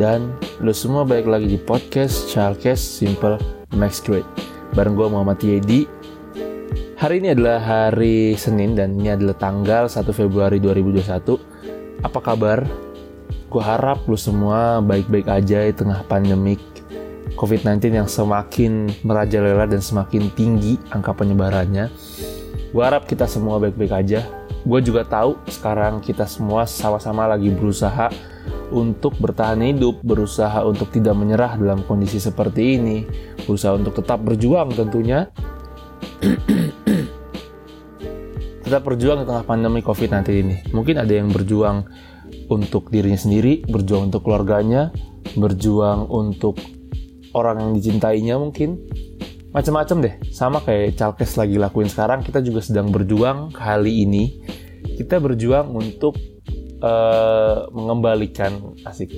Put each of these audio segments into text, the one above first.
Dan lo semua balik lagi di podcast Childcast Simple Max Great Bareng gue Muhammad Yedi. Hari ini adalah hari Senin dan ini adalah tanggal 1 Februari 2021 Apa kabar? Gue harap lo semua baik-baik aja di tengah pandemik COVID-19 yang semakin merajalela dan semakin tinggi angka penyebarannya. Gue harap kita semua baik-baik aja gue juga tahu sekarang kita semua sama-sama lagi berusaha untuk bertahan hidup, berusaha untuk tidak menyerah dalam kondisi seperti ini, berusaha untuk tetap berjuang tentunya. tetap berjuang di tengah pandemi COVID-19 ini. Mungkin ada yang berjuang untuk dirinya sendiri, berjuang untuk keluarganya, berjuang untuk orang yang dicintainya mungkin. Macam-macam deh, sama kayak Calkes lagi lakuin sekarang, kita juga sedang berjuang kali ini. Kita berjuang untuk uh, mengembalikan asik.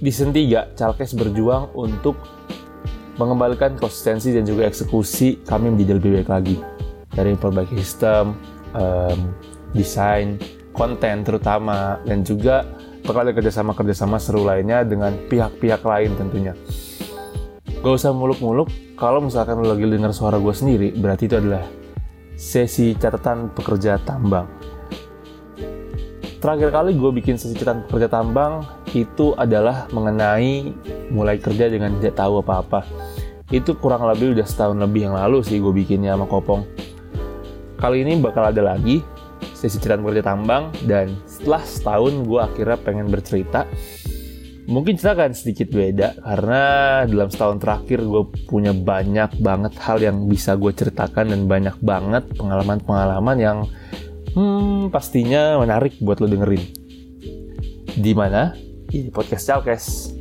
Di season 3 Calkes berjuang untuk mengembalikan konsistensi dan juga eksekusi kami menjadi lebih baik lagi. Dari memperbaiki sistem um, desain konten terutama dan juga bakal ada kerjasama-kerjasama seru lainnya dengan pihak-pihak lain tentunya gak usah muluk-muluk kalau misalkan lo lagi dengar suara gue sendiri berarti itu adalah sesi catatan pekerja tambang Terakhir kali gue bikin sesi catatan pekerja tambang itu adalah mengenai mulai kerja dengan tidak tahu apa-apa. Itu kurang lebih udah setahun lebih yang lalu sih gue bikinnya sama Kopong. Kali ini bakal ada lagi sesi catatan pekerja tambang dan setelah setahun gue akhirnya pengen bercerita. Mungkin cerita kan sedikit beda karena dalam setahun terakhir gue punya banyak banget hal yang bisa gue ceritakan dan banyak banget pengalaman-pengalaman yang hmm, pastinya menarik buat lo dengerin. Di mana? Di podcast Calkes.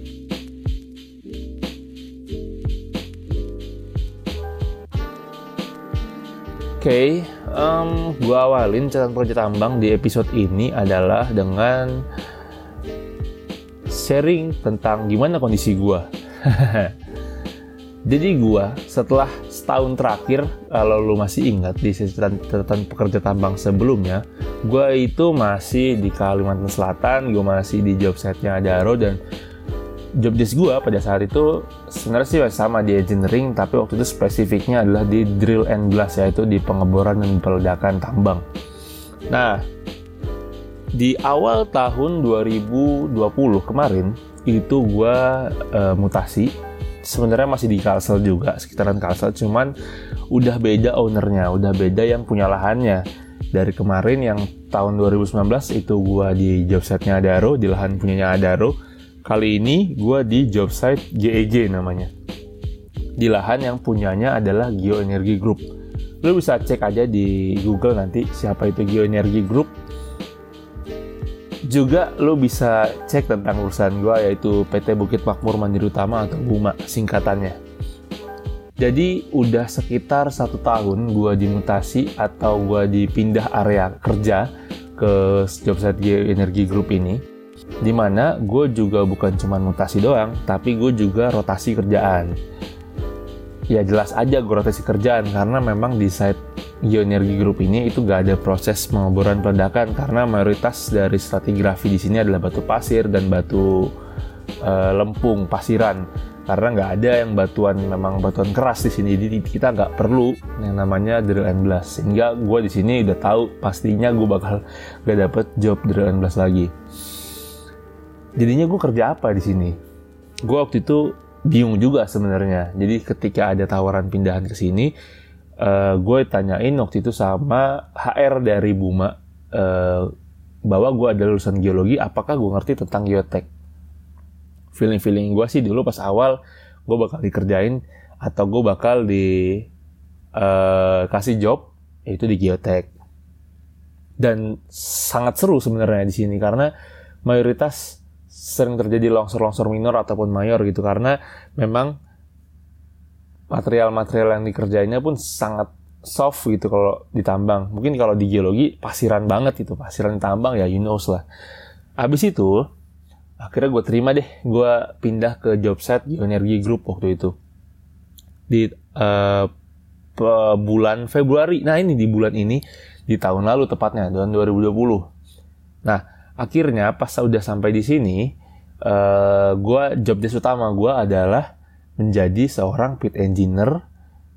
Oke, okay, um, gue awalin catatan proyek tambang di episode ini adalah dengan sharing tentang gimana kondisi gue. Jadi gue setelah setahun terakhir kalau lu masih ingat di catatan pekerja tambang sebelumnya gue itu masih di Kalimantan Selatan gue masih di job site-nya Adaro dan job desk gue pada saat itu sebenarnya sih sama di engineering tapi waktu itu spesifiknya adalah di drill and blast yaitu di pengeboran dan peledakan tambang nah di awal tahun 2020 kemarin itu gue uh, mutasi. Sebenarnya masih di Kalsel juga sekitaran Kalsel cuman udah beda ownernya udah beda yang punya lahannya. Dari kemarin yang tahun 2019 itu gua di job site-nya Adaro di lahan punyanya Adaro. Kali ini gua di job site GEG namanya. Di lahan yang punyanya adalah Geoenergy Group. Lu bisa cek aja di Google nanti siapa itu Geoenergy Group juga lo bisa cek tentang urusan gue yaitu PT Bukit Makmur Mandiri Utama atau BUMA singkatannya. Jadi udah sekitar satu tahun gue dimutasi atau gue dipindah area kerja ke Jobsite Energy Group ini. Di mana gue juga bukan cuma mutasi doang, tapi gue juga rotasi kerjaan. Ya jelas aja gue rotasi kerjaan karena memang di site Geoenergi Group ini itu gak ada proses pengeboran peledakan karena mayoritas dari stratigrafi di sini adalah batu pasir dan batu e, lempung pasiran. Karena nggak ada yang batuan memang batuan keras di sini. Jadi kita nggak perlu yang namanya drill and blast. Sehingga gue di sini udah tahu pastinya gue bakal gak dapet job drill and blast lagi. Jadinya gue kerja apa di sini? Gue waktu itu bingung juga sebenarnya. Jadi ketika ada tawaran pindahan ke sini uh, eh, gue tanyain waktu itu sama HR dari Buma uh, bahwa gue ada lulusan geologi, apakah gue ngerti tentang geotek? Feeling-feeling gue sih dulu pas awal gue bakal dikerjain atau gue bakal di uh, kasih job yaitu di geotek. Dan sangat seru sebenarnya di sini karena mayoritas sering terjadi longsor-longsor minor ataupun mayor gitu karena memang material-material yang dikerjainnya pun sangat soft gitu kalau ditambang. Mungkin kalau di geologi pasiran banget itu, pasiran tambang ya you knows lah. Habis itu akhirnya gue terima deh, gue pindah ke job set Geoenergi Group waktu itu di uh, bulan Februari. Nah ini di bulan ini di tahun lalu tepatnya tahun 2020. Nah akhirnya pas udah sampai di sini uh, gue job desk utama gue adalah menjadi seorang pit engineer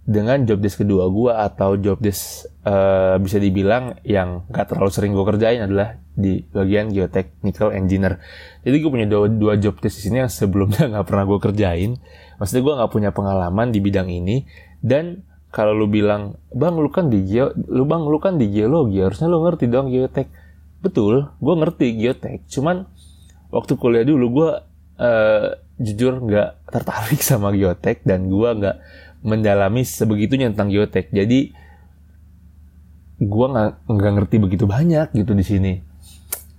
dengan job desk kedua gue atau job desk uh, bisa dibilang yang gak terlalu sering gue kerjain adalah di bagian geotechnical engineer. Jadi gue punya dua, dua job desk di sini yang sebelumnya nggak pernah gue kerjain. Maksudnya gue nggak punya pengalaman di bidang ini dan kalau lu bilang bang lu kan di geo, lu bang lu kan di geologi harusnya lu ngerti dong geotech. Betul, gue ngerti geotech. Cuman waktu kuliah dulu gue uh, jujur nggak tertarik sama geotech dan gue nggak mendalami sebegitunya tentang geotek. Jadi gue nggak nggak ngerti begitu banyak gitu di sini.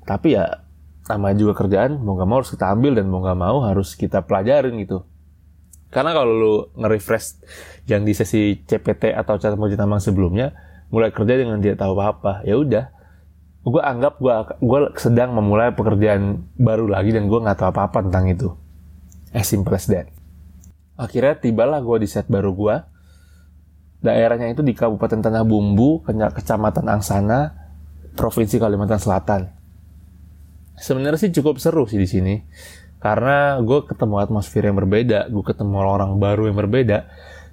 Tapi ya sama juga kerjaan mau nggak mau harus kita ambil dan mau nggak mau harus kita pelajarin gitu. Karena kalau lu nge-refresh yang di sesi CPT atau catatan moji tambang sebelumnya, mulai kerja dengan tidak tahu apa-apa, ya udah. Gue anggap gue gue sedang memulai pekerjaan baru lagi dan gue nggak tahu apa-apa tentang itu. As simple as that. Akhirnya tibalah gue di set baru gue. Daerahnya itu di Kabupaten Tanah Bumbu, Kecamatan Angsana, Provinsi Kalimantan Selatan. Sebenarnya sih cukup seru sih di sini. Karena gue ketemu atmosfer yang berbeda, gue ketemu orang baru yang berbeda,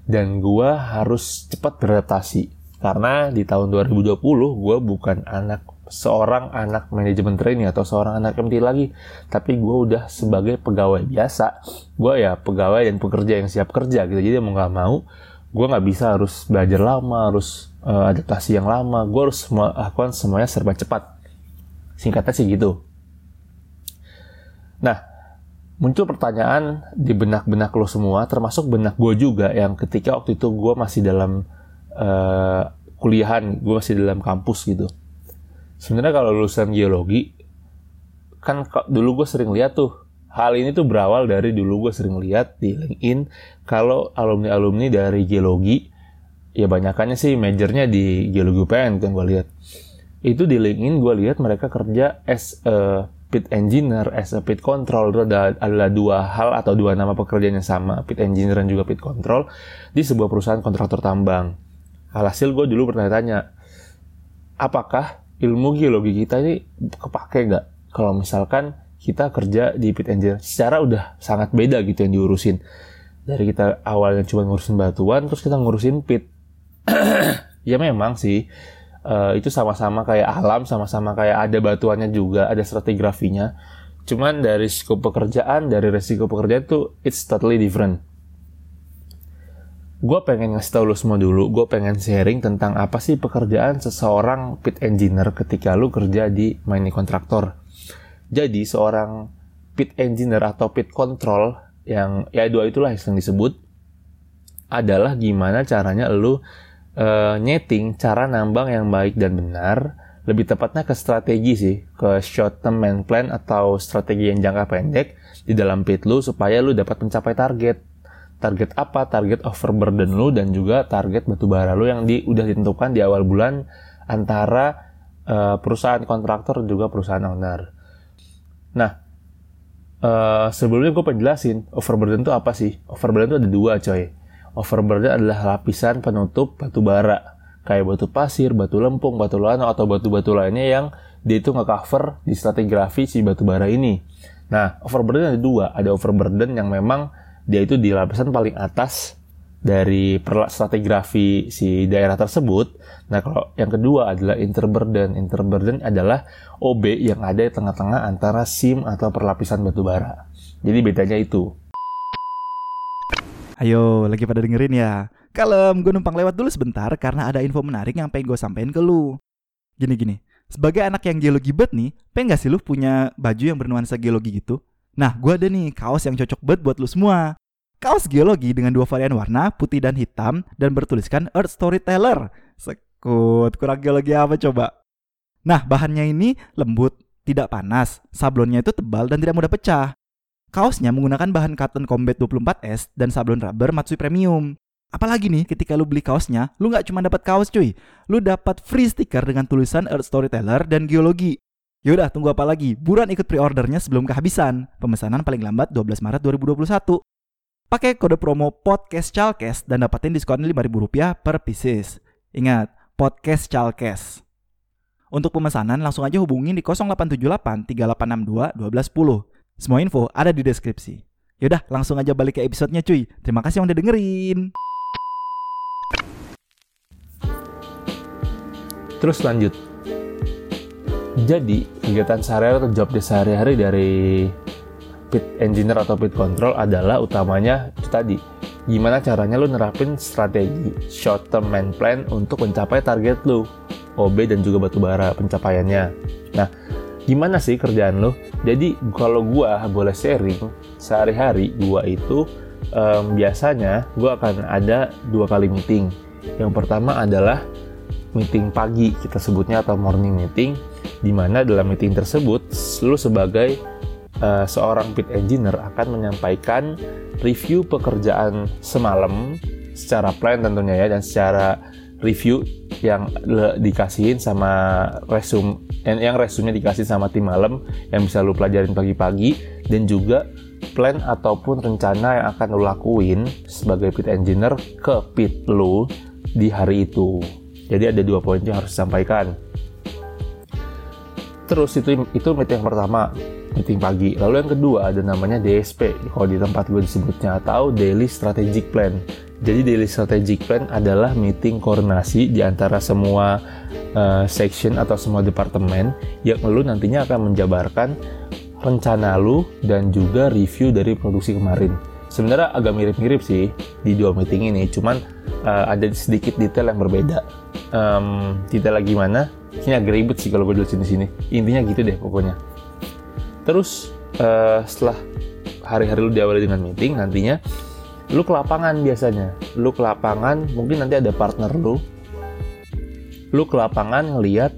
dan gue harus cepat beradaptasi. Karena di tahun 2020 gue bukan anak seorang anak manajemen training atau seorang anak MT lagi, tapi gue udah sebagai pegawai biasa. Gue ya pegawai dan pekerja yang siap kerja gitu. Jadi mau nggak mau, gue nggak bisa harus belajar lama, harus uh, adaptasi yang lama. Gue harus melakukan semuanya serba cepat. Singkatnya sih gitu. Nah, muncul pertanyaan di benak-benak lo semua, termasuk benak gue juga yang ketika waktu itu gue masih dalam uh, kuliahan, gue masih dalam kampus gitu sebenarnya kalau lulusan geologi kan dulu gue sering lihat tuh hal ini tuh berawal dari dulu gue sering lihat di LinkedIn kalau alumni-alumni dari geologi ya banyakannya sih majornya di geologi UPN kan gue lihat itu di LinkedIn gue lihat mereka kerja as a pit engineer, as a pit control itu adalah dua hal atau dua nama pekerjaan yang sama, pit engineer dan juga pit control di sebuah perusahaan kontraktor tambang. Alhasil gue dulu bertanya-tanya, apakah ilmu geologi kita ini kepake nggak? Kalau misalkan kita kerja di pit engineer secara udah sangat beda gitu yang diurusin. Dari kita awalnya cuma ngurusin batuan terus kita ngurusin pit. Ya memang sih uh, itu sama-sama kayak alam sama-sama kayak ada batuannya juga ada stratigrafinya. Cuman dari skop pekerjaan dari resiko pekerjaan tuh it's totally different gue pengen ngasih tau lu semua dulu, gue pengen sharing tentang apa sih pekerjaan seseorang pit engineer ketika lu kerja di mining kontraktor. Jadi seorang pit engineer atau pit control yang ya dua itulah yang disebut adalah gimana caranya lu uh, nyeting cara nambang yang baik dan benar. Lebih tepatnya ke strategi sih, ke short term main plan atau strategi yang jangka pendek di dalam pit lu supaya lu dapat mencapai target target apa, target overburden lu dan juga target batubara lu yang di, udah ditentukan di awal bulan antara uh, perusahaan kontraktor dan juga perusahaan owner. Nah, uh, sebelumnya gue penjelasin overburden itu apa sih? Overburden itu ada dua coy. Overburden adalah lapisan penutup batubara kayak batu pasir, batu lempung, batu lano atau batu-batu lainnya yang dia itu nge-cover di stratigrafi si batubara ini. Nah, overburden ada dua. Ada overburden yang memang dia itu di lapisan paling atas dari stratigrafi si daerah tersebut. Nah, kalau yang kedua adalah interburden. Interburden adalah OB yang ada di tengah-tengah antara SIM atau perlapisan batu bara. Jadi bedanya itu. Ayo, lagi pada dengerin ya. Kalem, gue numpang lewat dulu sebentar karena ada info menarik yang pengen gue sampein ke lu. Gini-gini, sebagai anak yang geologi bet nih, pengen gak sih lu punya baju yang bernuansa geologi gitu? Nah, gue ada nih kaos yang cocok banget buat lu semua. Kaos geologi dengan dua varian warna, putih dan hitam, dan bertuliskan Earth Storyteller. Sekut, kurang geologi apa coba? Nah, bahannya ini lembut, tidak panas, sablonnya itu tebal dan tidak mudah pecah. Kaosnya menggunakan bahan cotton combat 24S dan sablon rubber Matsui Premium. Apalagi nih, ketika lu beli kaosnya, lu nggak cuma dapat kaos cuy, lu dapat free stiker dengan tulisan Earth Storyteller dan geologi. Yaudah, tunggu apa lagi? Buruan ikut pre-ordernya sebelum kehabisan. Pemesanan paling lambat 12 Maret 2021. Pakai kode promo podcast Chalkes dan dapatin diskon Rp5.000 per pieces. Ingat, podcast Chalkes. Untuk pemesanan langsung aja hubungin di 0878 3862 1210. Semua info ada di deskripsi. Yaudah, langsung aja balik ke episodenya cuy. Terima kasih yang udah dengerin. Terus lanjut. Jadi, kegiatan sehari-hari atau job sehari-hari dari pit engineer atau pit control adalah utamanya itu tadi. Gimana caranya lu nerapin strategi short term main plan untuk mencapai target lu. OB dan juga batubara pencapaiannya. Nah, gimana sih kerjaan lo? Jadi kalau gua boleh sharing, sehari-hari gua itu um, biasanya gua akan ada dua kali meeting. Yang pertama adalah meeting pagi kita sebutnya atau morning meeting, di mana dalam meeting tersebut lu sebagai uh, seorang pit engineer akan menyampaikan review pekerjaan semalam secara plan tentunya ya dan secara review yang le, dikasihin sama resume yang, yang resume dikasih sama tim malam yang bisa lu pelajarin pagi-pagi dan juga plan ataupun rencana yang akan lu lakuin sebagai pit engineer ke pit lu di hari itu. Jadi ada dua poin yang harus disampaikan. Terus itu itu meeting yang pertama, meeting pagi. Lalu yang kedua ada namanya DSP, kalau di tempat gue disebutnya atau Daily Strategic Plan. Jadi daily strategic plan adalah meeting koordinasi di antara semua uh, section atau semua departemen yang lu nantinya akan menjabarkan rencana lu dan juga review dari produksi kemarin. Sebenarnya agak mirip-mirip sih di dua meeting ini, cuman uh, ada sedikit detail yang berbeda. Um, lagi mana? Ini agak ribet sih kalau gue dulu sini-sini. Intinya gitu deh pokoknya. Terus uh, setelah hari-hari lu diawali dengan meeting, nantinya lu ke lapangan biasanya. Lu ke lapangan mungkin nanti ada partner lu. Lu ke lapangan ngeliat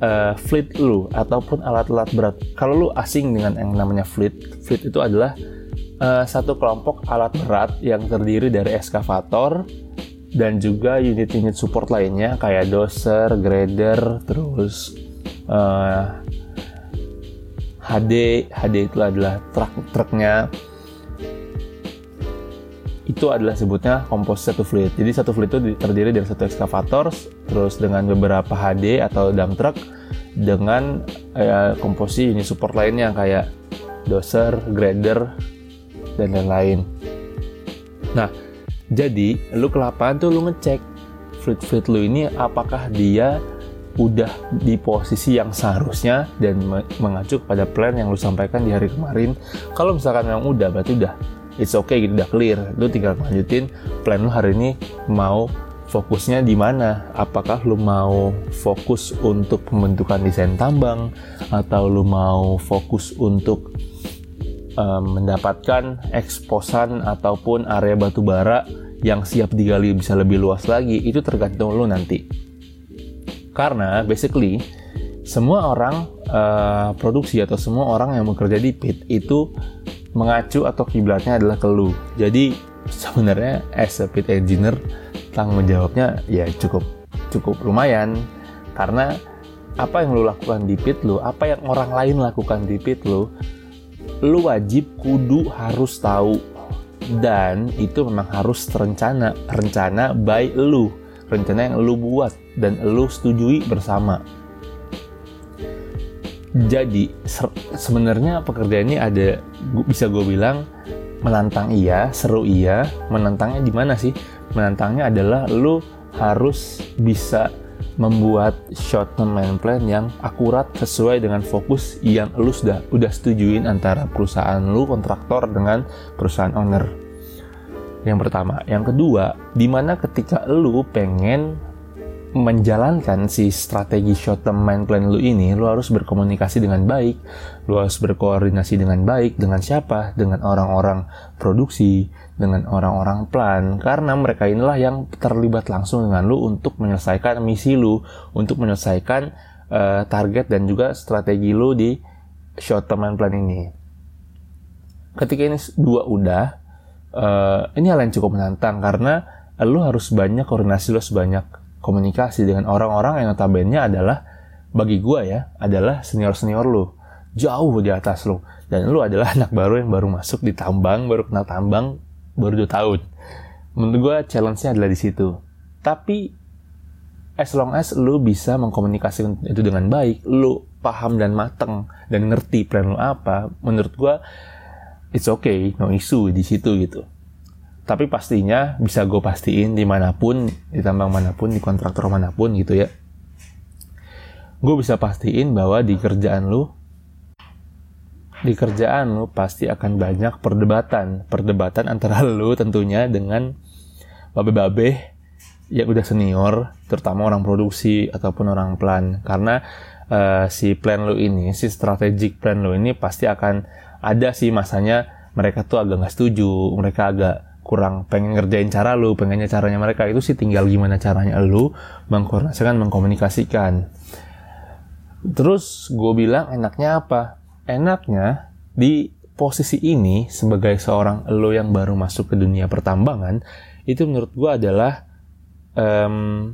uh, fleet lu ataupun alat-alat berat. Kalau lu asing dengan yang namanya fleet fleet itu adalah uh, satu kelompok alat berat yang terdiri dari eskavator dan juga unit-unit support lainnya kayak doser, grader, terus uh, HD, HD itu adalah truk-truknya itu adalah sebutnya komposit satu fleet. Jadi satu fleet itu terdiri dari satu ekskavator, terus dengan beberapa HD atau dump truck, dengan eh, komposisi ini support lainnya kayak doser, grader, dan lain-lain. Nah, jadi lu ke lapangan tuh lu ngecek fleet-fleet lu ini apakah dia udah di posisi yang seharusnya dan mengacu pada plan yang lu sampaikan di hari kemarin. Kalau misalkan yang udah, berarti udah it's okay gitu udah clear. Lu tinggal lanjutin plan lu hari ini mau fokusnya di mana. Apakah lu mau fokus untuk pembentukan desain tambang atau lu mau fokus untuk um, mendapatkan eksposan ataupun area batu bara yang siap digali bisa lebih luas lagi. Itu tergantung lu nanti karena basically semua orang uh, produksi atau semua orang yang bekerja di pit itu mengacu atau kiblatnya adalah ke lu. Jadi sebenarnya as a pit engineer tanggung jawabnya ya cukup cukup lumayan. Karena apa yang lu lakukan di pit lu, apa yang orang lain lakukan di pit lu, lu wajib kudu harus tahu. Dan itu memang harus terencana, rencana by lu, rencana yang lu buat dan lu setujui bersama. Jadi sebenarnya pekerjaan ini ada bisa gue bilang menantang iya, seru iya. Menantangnya di mana sih? Menantangnya adalah lu harus bisa membuat short term plan yang akurat sesuai dengan fokus yang lu sudah udah setujuin antara perusahaan lu kontraktor dengan perusahaan owner. Yang pertama, yang kedua, di mana ketika lu pengen menjalankan si strategi short term mind plan lu ini, lu harus berkomunikasi dengan baik, lu harus berkoordinasi dengan baik dengan siapa? Dengan orang-orang produksi, dengan orang-orang plan, karena mereka inilah yang terlibat langsung dengan lu untuk menyelesaikan misi lu, untuk menyelesaikan uh, target dan juga strategi lu di short term mind plan ini. Ketika ini dua udah, uh, ini hal yang cukup menantang karena lu harus banyak koordinasi lu sebanyak komunikasi dengan orang-orang yang notabene adalah bagi gue ya adalah senior-senior lu. Jauh di atas lu. Dan lu adalah anak baru yang baru masuk di tambang baru kenal tambang baru 2 tahun. Menurut gue challenge-nya adalah di situ. Tapi as long as lu bisa mengkomunikasikan itu dengan baik, lu paham dan mateng dan ngerti plan lu apa, menurut gua it's okay, no issue di situ gitu. Tapi pastinya bisa gue pastiin di mana pun, di tambang mana pun, di kontraktor mana pun gitu ya. Gue bisa pastiin bahwa di kerjaan lu, di kerjaan lu pasti akan banyak perdebatan. Perdebatan antara lu tentunya dengan babe-babe yang udah senior, terutama orang produksi ataupun orang plan. Karena uh, si plan lu ini, si strategic plan lu ini pasti akan ada sih masanya mereka tuh agak nggak setuju, mereka agak kurang pengen ngerjain cara lu, pengennya caranya mereka itu sih tinggal gimana caranya lu mengkoordinasikan, mengkomunikasikan. Terus gue bilang enaknya apa? Enaknya di posisi ini sebagai seorang lo yang baru masuk ke dunia pertambangan itu menurut gue adalah um,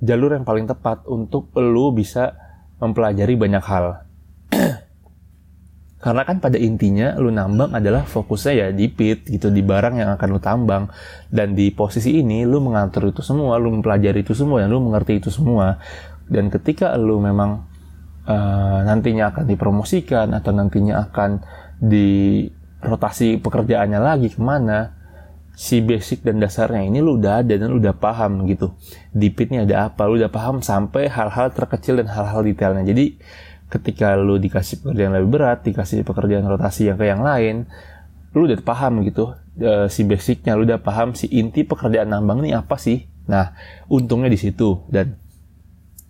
jalur yang paling tepat untuk lo bisa mempelajari banyak hal karena kan pada intinya lu nambang adalah fokusnya ya di pit gitu, di barang yang akan lu tambang. Dan di posisi ini lu mengatur itu semua, lu mempelajari itu semua, dan lu mengerti itu semua. Dan ketika lu memang uh, nantinya akan dipromosikan atau nantinya akan di rotasi pekerjaannya lagi ke mana, si basic dan dasarnya ini lu udah ada dan lu udah paham gitu. Di pitnya ada apa, lu udah paham sampai hal-hal terkecil dan hal-hal detailnya. Jadi ketika lu dikasih pekerjaan lebih berat, dikasih pekerjaan rotasi yang ke yang lain, lu udah paham gitu uh, si basicnya, lu udah paham si inti pekerjaan nambang ini apa sih. Nah, untungnya di situ dan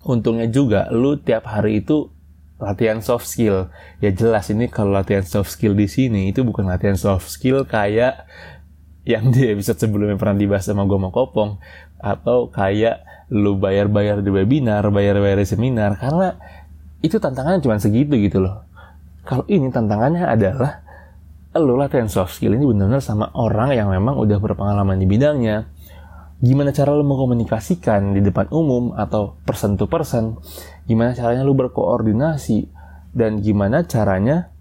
untungnya juga lu tiap hari itu latihan soft skill. Ya jelas ini kalau latihan soft skill di sini itu bukan latihan soft skill kayak yang di episode sebelumnya pernah dibahas sama gue mau kopong atau kayak lu bayar-bayar di webinar, bayar-bayar di seminar karena itu tantangannya cuma segitu gitu loh. Kalau ini tantangannya adalah lo latihan soft skill ini benar-benar sama orang yang memang udah berpengalaman di bidangnya. Gimana cara lo mengkomunikasikan di depan umum atau person to person? Gimana caranya lo berkoordinasi? Dan gimana caranya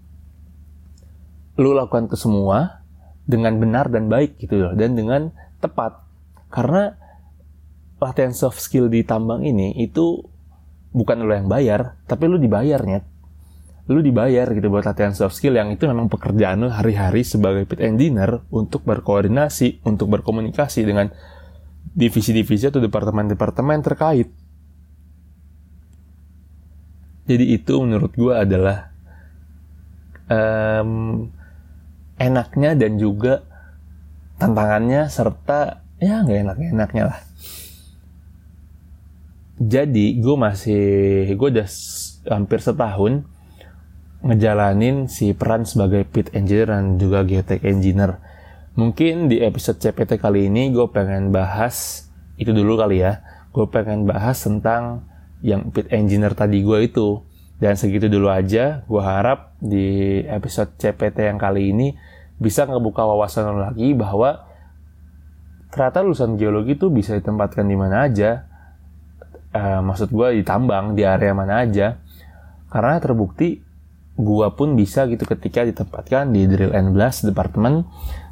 lo lakukan ke semua dengan benar dan baik gitu loh dan dengan tepat karena latihan soft skill di tambang ini itu bukan lo yang bayar, tapi lo dibayarnya. Lo dibayar gitu buat latihan soft skill yang itu memang pekerjaan lo hari-hari sebagai pit engineer untuk berkoordinasi, untuk berkomunikasi dengan divisi-divisi atau departemen-departemen terkait. Jadi itu menurut gue adalah um, enaknya dan juga tantangannya serta ya nggak enak-enaknya lah jadi gue masih gue udah hampir setahun ngejalanin si peran sebagai pit engineer dan juga geotech engineer. Mungkin di episode CPT kali ini gue pengen bahas itu dulu kali ya. Gue pengen bahas tentang yang pit engineer tadi gue itu. Dan segitu dulu aja. Gue harap di episode CPT yang kali ini bisa ngebuka wawasan lagi bahwa ternyata lulusan geologi itu bisa ditempatkan di mana aja. Uh, maksud gue ditambang di area mana aja. Karena terbukti gue pun bisa gitu ketika ditempatkan di drill and blast departemen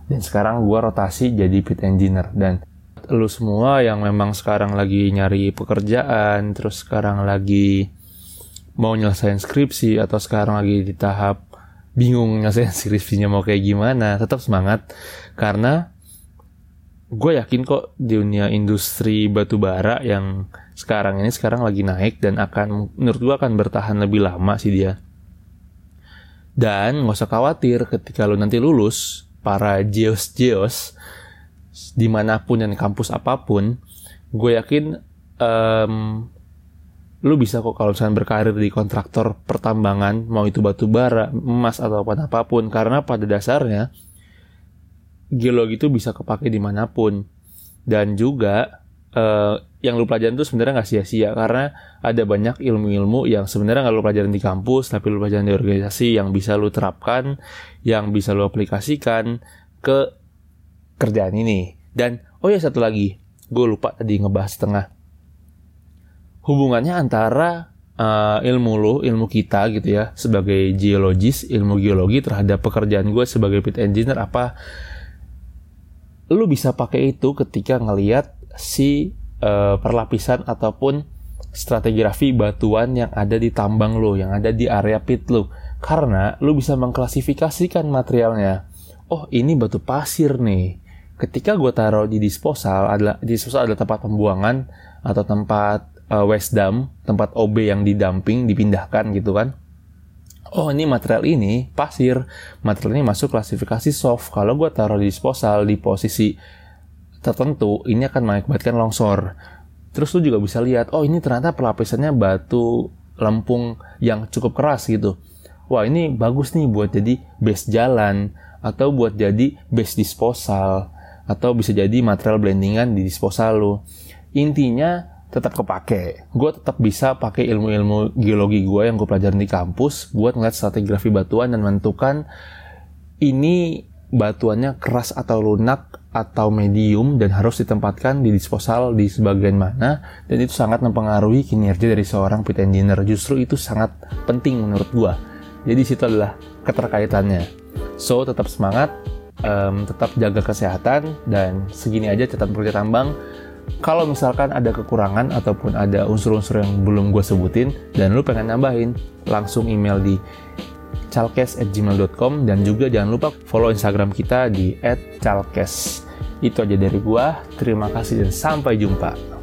dan sekarang gue rotasi jadi pit engineer. Dan lu semua yang memang sekarang lagi nyari pekerjaan terus sekarang lagi mau nyelesain skripsi atau sekarang lagi di tahap bingung nyelesain skripsinya mau kayak gimana tetap semangat karena gue yakin kok di dunia industri batu bara yang sekarang ini sekarang lagi naik dan akan menurut gue akan bertahan lebih lama sih dia. Dan nggak usah khawatir ketika lo nanti lulus, para geos-geos di mana pun dan kampus apa pun, gue yakin um, lu bisa kok kalau misalnya berkarir di kontraktor pertambangan, mau itu batu bara, emas atau apa pun, karena pada dasarnya geologi itu bisa kepake di mana pun. Dan juga uh, yang lu pelajarin itu sebenarnya nggak sia-sia karena ada banyak ilmu-ilmu yang sebenarnya nggak lu pelajarin di kampus tapi lu pelajarin di organisasi yang bisa lu terapkan, yang bisa lu aplikasikan ke kerjaan ini. Dan oh ya satu lagi, gue lupa tadi ngebahas setengah. Hubungannya antara uh, ilmu lu, ilmu kita gitu ya, sebagai geologis, ilmu geologi terhadap pekerjaan gue sebagai pit engineer apa lu bisa pakai itu ketika ngelihat si uh, perlapisan ataupun stratigrafi batuan yang ada di tambang lo, yang ada di area pit lo. Karena lo bisa mengklasifikasikan materialnya. Oh, ini batu pasir nih. Ketika gue taruh di disposal, adalah di disposal adalah tempat pembuangan atau tempat uh, waste dump, tempat OB yang didamping, dipindahkan gitu kan. Oh ini material ini pasir, material ini masuk klasifikasi soft. Kalau gue taruh di disposal di posisi tertentu, ini akan mengakibatkan longsor. Terus lu juga bisa lihat, oh ini ternyata pelapisannya batu lempung yang cukup keras gitu. Wah ini bagus nih buat jadi base jalan atau buat jadi base disposal atau bisa jadi material blendingan di disposal lu. Intinya tetap kepake. Gue tetap bisa pakai ilmu-ilmu geologi gue yang gue pelajarin di kampus buat ngeliat stratigrafi batuan dan menentukan ini batuannya keras atau lunak atau medium dan harus ditempatkan di disposal di sebagian mana. Dan itu sangat mempengaruhi kinerja dari seorang pit engineer. Justru itu sangat penting menurut gua. Jadi situ adalah keterkaitannya. So tetap semangat um, tetap jaga kesehatan dan segini aja catatan kerja tambang kalau misalkan ada kekurangan ataupun ada unsur-unsur yang belum gue sebutin dan lu pengen nambahin langsung email di calkes@gmail.com dan juga jangan lupa follow Instagram kita di @calkes. Itu aja dari gua. Terima kasih dan sampai jumpa.